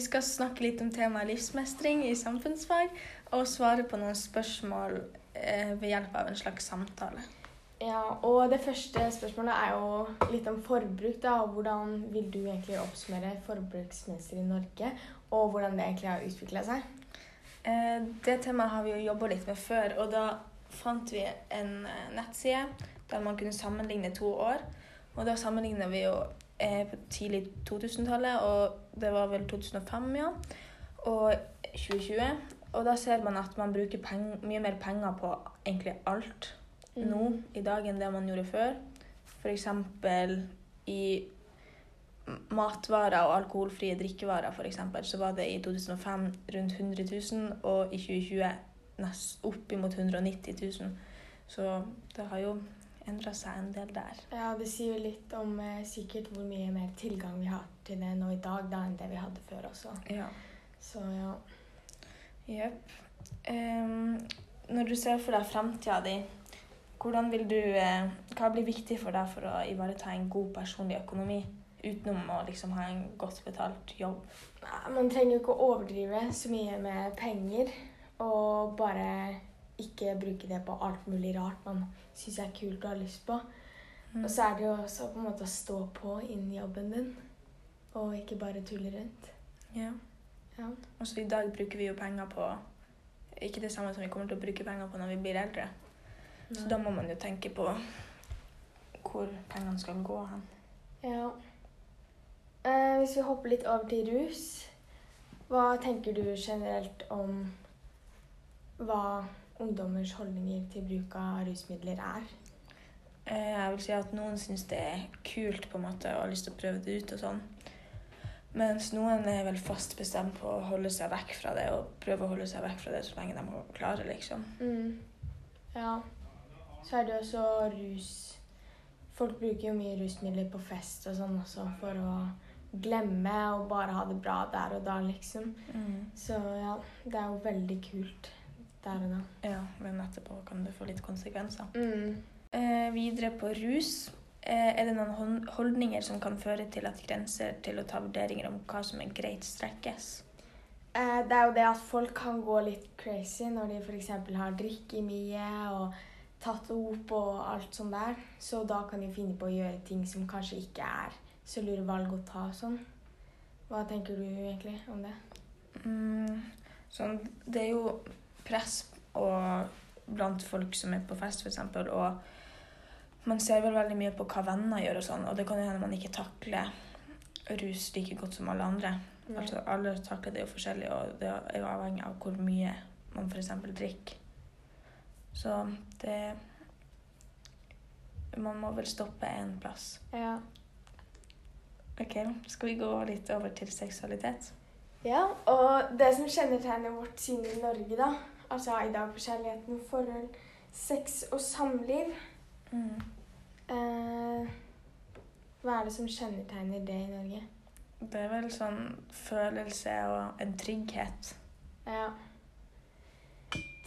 vi skal snakke litt om temaet livsmestring i samfunnsfag, og svare på noen spørsmål eh, ved hjelp av en slags samtale. Ja, og det første spørsmålet er jo litt om forbruk. da, og Hvordan vil du egentlig oppsummere forbruksmønster i Norge, og hvordan det egentlig har utvikla seg? Eh, det temaet har vi jo jobba litt med før, og da fant vi en eh, nettside der man kunne sammenligne to år. Og da sammenligner vi jo eh, tidlig 2000-tallet, og det var vel 2005, ja, og 2020. Og da ser man at man bruker peng mye mer penger på egentlig alt Mm. nå i dag enn det man gjorde før. F.eks. i matvarer og alkoholfrie drikkevarer eksempel, så var det i 2005 rundt 100 000, og i 2020 nest opp imot 190 000. Så det har jo endra seg en del der. Ja, Det sier jo litt om eh, sikkert hvor mye mer tilgang vi har til det nå i dag da, enn det vi hadde før også. Ja. Så ja. Jepp. Um, når du ser for deg framtida di, hvordan vil du eh, Hva blir viktig for deg for å ivareta en god personlig økonomi? Utenom å liksom ha en godt betalt jobb. Man trenger jo ikke å overdrive så mye med penger, og bare ikke bruke det på alt mulig rart man syns er kult og har lyst på. Mm. Og så er det jo også på en måte å stå på innen jobben din, og ikke bare tulle rundt. Ja. Ja. Også i dag bruker vi jo penger på ikke det samme som vi kommer til å bruke penger på når vi blir eldre. Så da må man jo tenke på hvor pengene skal gå hen. Ja. Eh, hvis vi hopper litt over til rus, hva tenker du generelt om hva ungdommers holdninger til bruk av rusmidler er? Eh, Jeg vil si at noen syns det er kult på en måte og har lyst til å prøve det ut og sånn. Mens noen er vel fast bestemt på å holde seg vekk fra det og prøve å holde seg vekk fra det så lenge de klarer, liksom. Ja. Så er det også rus Folk bruker jo mye rusmidler på fest og sånn også for å glemme og bare ha det bra der og da, liksom. Så ja, det er jo veldig kult der og da. Ja, men etterpå kan det få litt konsekvenser. Mm. Eh, videre på rus. Eh, er det noen holdninger som kan føre til at grenser til å ta vurderinger om hva som er greit, strekkes? Eh, det er jo det at folk kan gå litt crazy når de f.eks. har drikket mye og tatt opp og alt sånt der. Så da kan de finne på å gjøre ting som kanskje ikke er så lure valg å ta og sånn. Hva tenker du egentlig om det? Mm, sånn, det er jo press og, blant folk som er på fest, f.eks. Og man ser vel veldig mye på hva venner gjør, og sånn, og det kan jo hende man ikke takler rus like godt som alle andre. Altså, alle takler det jo forskjellig, og det er jo avhengig av hvor mye man f.eks. drikker. Så det Man må vel stoppe en plass. Ja. OK, skal vi gå litt over til seksualitet? Ja, og det som kjennetegner vårt syn i Norge, da, altså i dag på kjærligheten, forhold, sex og samliv Mm. eh, Hva er det som kjennetegner det i Norge? Det er vel sånn følelse og en trygghet. Ja.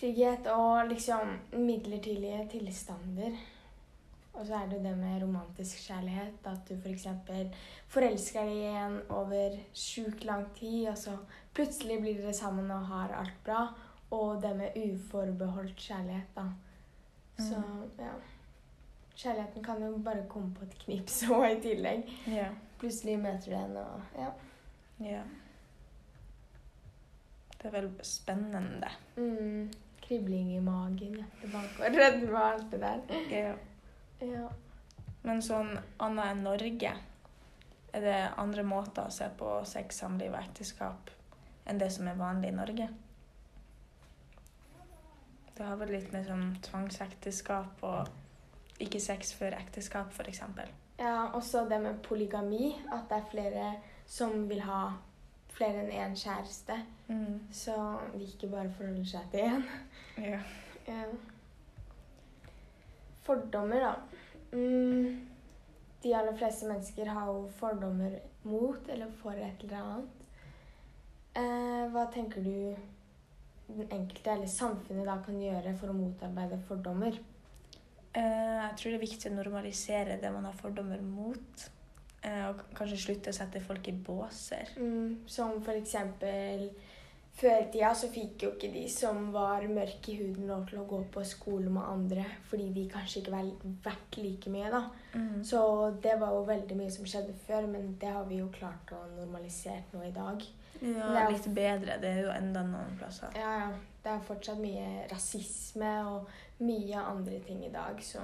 Trygghet og liksom midlertidige tilstander. Og så er det det med romantisk kjærlighet. At du f.eks. For forelsker deg i en over sjukt lang tid, og så plutselig blir dere sammen og har alt bra. Og det med uforbeholdt kjærlighet, da. Så ja. Kjærligheten kan jo bare komme på et knips og i tillegg. Ja. Plutselig møter du en og ja. ja. Det er vel spennende. Mm, kribling i magen, hjertebank og rødme og alt det der. Ja. Ja. Men sånn annet enn Norge, er det andre måter å se på sex, samliv og ekteskap enn det som er vanlig i Norge? Det har vel litt med sånn tvangsekteskap og ikke sex før ekteskap, f.eks. ja, også det med polygami. At det er flere som vil ha flere enn én kjæreste. Mm. Så de ikke bare forholder seg til én. Ja. Ja. Fordommer, da. Mm, de aller fleste mennesker har jo fordommer mot eller for et eller annet. Eh, hva tenker du den enkelte eller samfunnet da kan gjøre for å motarbeide fordommer? Eh, jeg tror det er viktig å normalisere det man har fordommer mot. Eh, og kanskje slutte å sette folk i båser. Mm, som for eksempel Før i tida så fikk jo ikke de som var mørke i huden lov til å gå på skole med andre, fordi de kanskje ikke var verdt like mye, da. Mm. Så det var jo veldig mye som skjedde før, men det har vi jo klart å normalisere nå i dag. Ja, Det er- litt bedre. Det er jo enda noen plasser. Ja, ja. Det er fortsatt mye rasisme og mye andre ting i dag som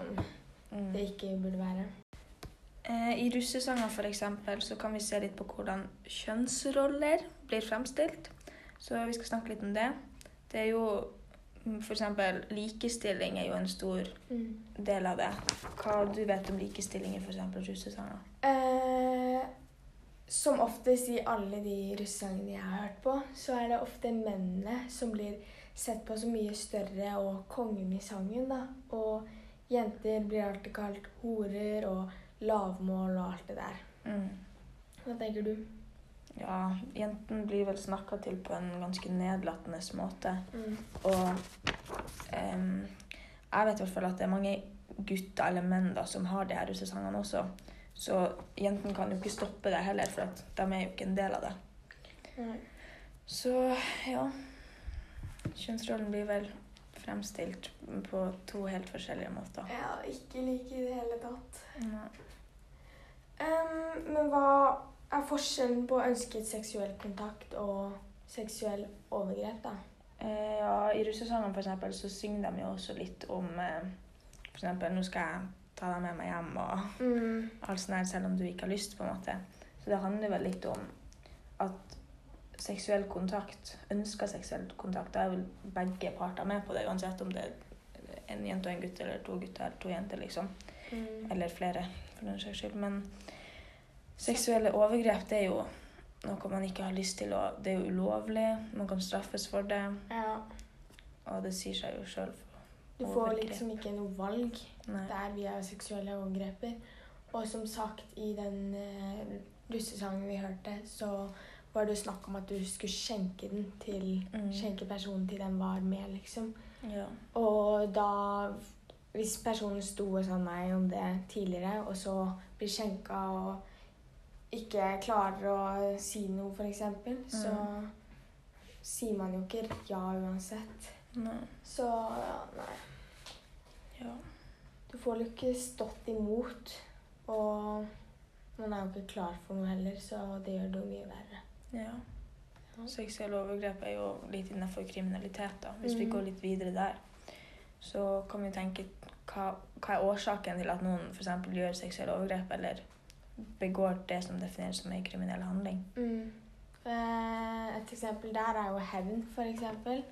Mm. det ikke burde være. Eh, I russesanger for eksempel, så kan vi se litt på hvordan kjønnsroller blir fremstilt. Så vi skal snakke litt om det. Det er jo f.eks. for eksempel likestilling er jo en stor Mm. del av det. Hva du vet om likestilling i eksempel russesanger? Eh, som oftest i alle de russesangene jeg har hørt på, så er det ofte mennene som blir sett på som mye større og kongen i sangen. da. Og jenter blir alltid kalt horer og lavmål og alt det der. Mm. Hva tenker du? Ja, jenten blir vel snakka til på en ganske nedlatende måte. Mm. Og um, jeg vet i hvert fall at det er mange gutter eller menn da, som har de her russesangene også. Så jentene kan jo ikke stoppe det heller, for at de er jo ikke en del av det. Nei. Så ja Kjønnsrollen blir vel fremstilt på to helt forskjellige måter. Ja, ikke like i det hele tatt. Em, men hva er forskjellen på ønsket seksuell kontakt og seksuell overgrep, da? Eh, ja, I russesangen for eksempel, så synger de jo også litt om eh, For eksempel 'Nå skal jeg ta deg med meg hjem', og Mm. alt sånt der, selv om du ikke har lyst, på en måte. Så det handler vel litt om at seksuell kontakt, ønska seksuell kontakt, da er vel begge parter med på det, uansett om det er en jente og en gutt, eller to gutter eller to jenter, liksom. Mm. Eller flere, for den saks skyld. Men seksuelle overgrep, det er jo noe man ikke har lyst til, og det er jo ulovlig. Man kan straffes for det, Ja. og det sier seg jo sjøl. Du får Overgrep. liksom ikke noe valg Nei. der via seksuelle overgreper. Og som sagt, i den uh, russesangen vi hørte, så var det jo snakk om at du skulle skjenke den til Mm. Skjenke personen til den var med, liksom. Ja. Og da Hvis personen sto og sa nei om det tidligere, og så blir skjenka og ikke klarer å si noe, f.eks., så sier man jo ikke ja uansett. Nei. Så ja, nei. Ja. Du får jo ikke stått imot. Og man er jo ikke klar for noe heller, så det gjør det jo mye verre. ja. Seksuelle overgrep er jo litt innenfor kriminalitet. da. Hvis vi Mm. går litt videre der, så kan vi tenke hva, hva er årsaken til at noen f.eks. gjør seksuelle overgrep eller begår det som defineres som en kriminell handling. Mm. Eh, Et eksempel der er jo hevn, eksempel.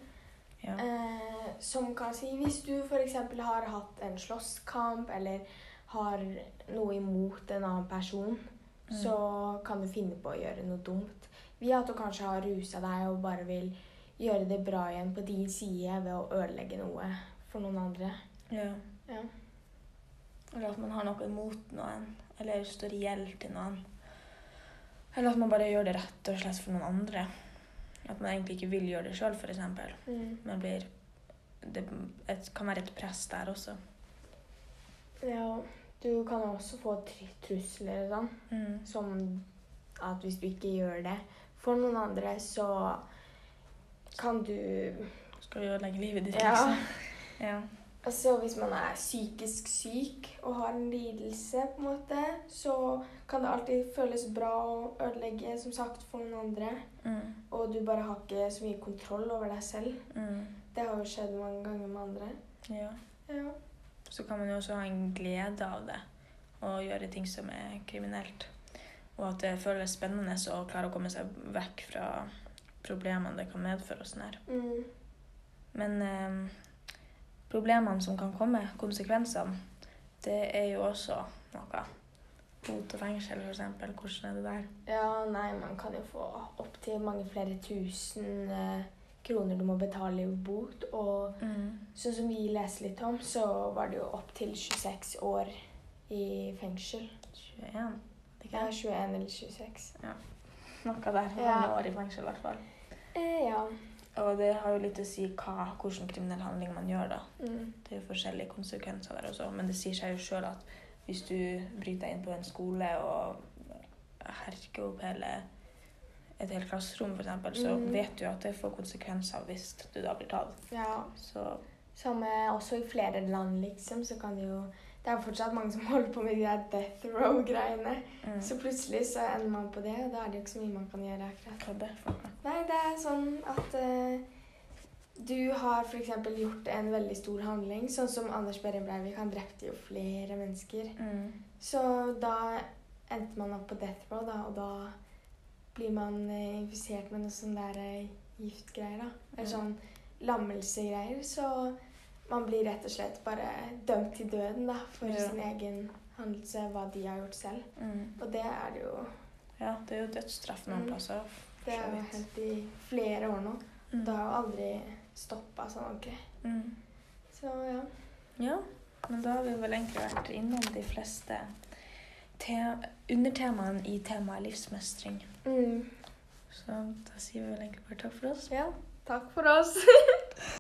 Ja. Eh, som kan si hvis du f.eks. har hatt en slåsskamp eller har noe imot en annen person, Mm. så kan du finne på å gjøre noe dumt. Via at du kanskje har rusa deg og bare vil gjøre det bra igjen på din side ved å ødelegge noe for noen andre. ja. Ja. Eller at man har noe imot noen, eller står i gjeld til noen. Eller at man bare gjør det rett og slett for noen andre. At man egentlig ikke vil gjøre det sjøl, f.eks. Mm. Men blir Det et, kan være et press der også. ja. Du kan også få trusler og sånn. Mm. Som at hvis du ikke gjør det for noen andre, så kan du Skal du ødelegge livet ditt, Ja. liksom? Ja. Altså hvis man er psykisk syk og har en lidelse, på en måte, så kan det alltid føles bra å ødelegge, som sagt, for noen andre. Mm. Og du bare har ikke så mye kontroll over deg selv. Mm. Det har jo skjedd mange ganger med andre. ja. Ja. Så kan man jo også ha en glede av det, og gjøre ting som er kriminelt. Og at det føles spennende å klare å komme seg vekk fra problemene det kan medføre. og sånn her. Mm. Men eh, problemene som kan komme, konsekvensene, det er jo også noe. Bot og fengsel, eksempel. Hvordan er det der? Ja, nei, man kan jo få opptil mange flere tusen eh, kroner du må betale i bot. Og sånn som vi leser litt om, så var det jo opptil 26 år i fengsel. 21? Ikke? Ja, er 21 eller 26. Ja. noe der. Ja. Mange år i fengsel, i hvert fall. Eh, ja. Og det har jo litt å si hva, hvilken kriminell handling man gjør, da. Mm. Det er jo forskjellige konsekvenser der også, men det sier seg jo sjøl at hvis du bryter deg inn på en skole og herker opp hele et helt klasserom, f.eks., så mm. vet du at det får konsekvenser hvis du da blir tatt. Ja. Så Samme også i flere land, liksom, så kan det jo Det er fortsatt mange som holder på med de der death row-greiene. mm. Så plutselig så ender man på det, og da er det jo ikke så mye man kan gjøre akkurat. hva er det for noe? Nei, det er sånn at uh, du har f.eks. gjort en veldig stor handling, sånn som Anders Behring Breivik. Han drepte jo flere mennesker. Mm. Så da endte man opp på death row, da, og da blir man uh, infisert med noe sånn der uh, giftgreier, da. Eller Ja. sånn lammelsegreier. Så man blir rett og slett bare dømt til døden, da, for Ja. sin egen handelse, hva de har gjort selv. Mm. Og det er det jo Ja, det er jo dødsstraff noen Mm. plasser. Det har jo helt hendt i flere år nå. Mm. Det har jo aldri stoppa sånn ordentlig. Mm. Så ja. Ja, men da har vi vel egentlig vært innom de fleste te undertemaene i temaet livsmestring. Mm. Så da sier vi vel egentlig bare takk for oss. Ja. Takk for oss.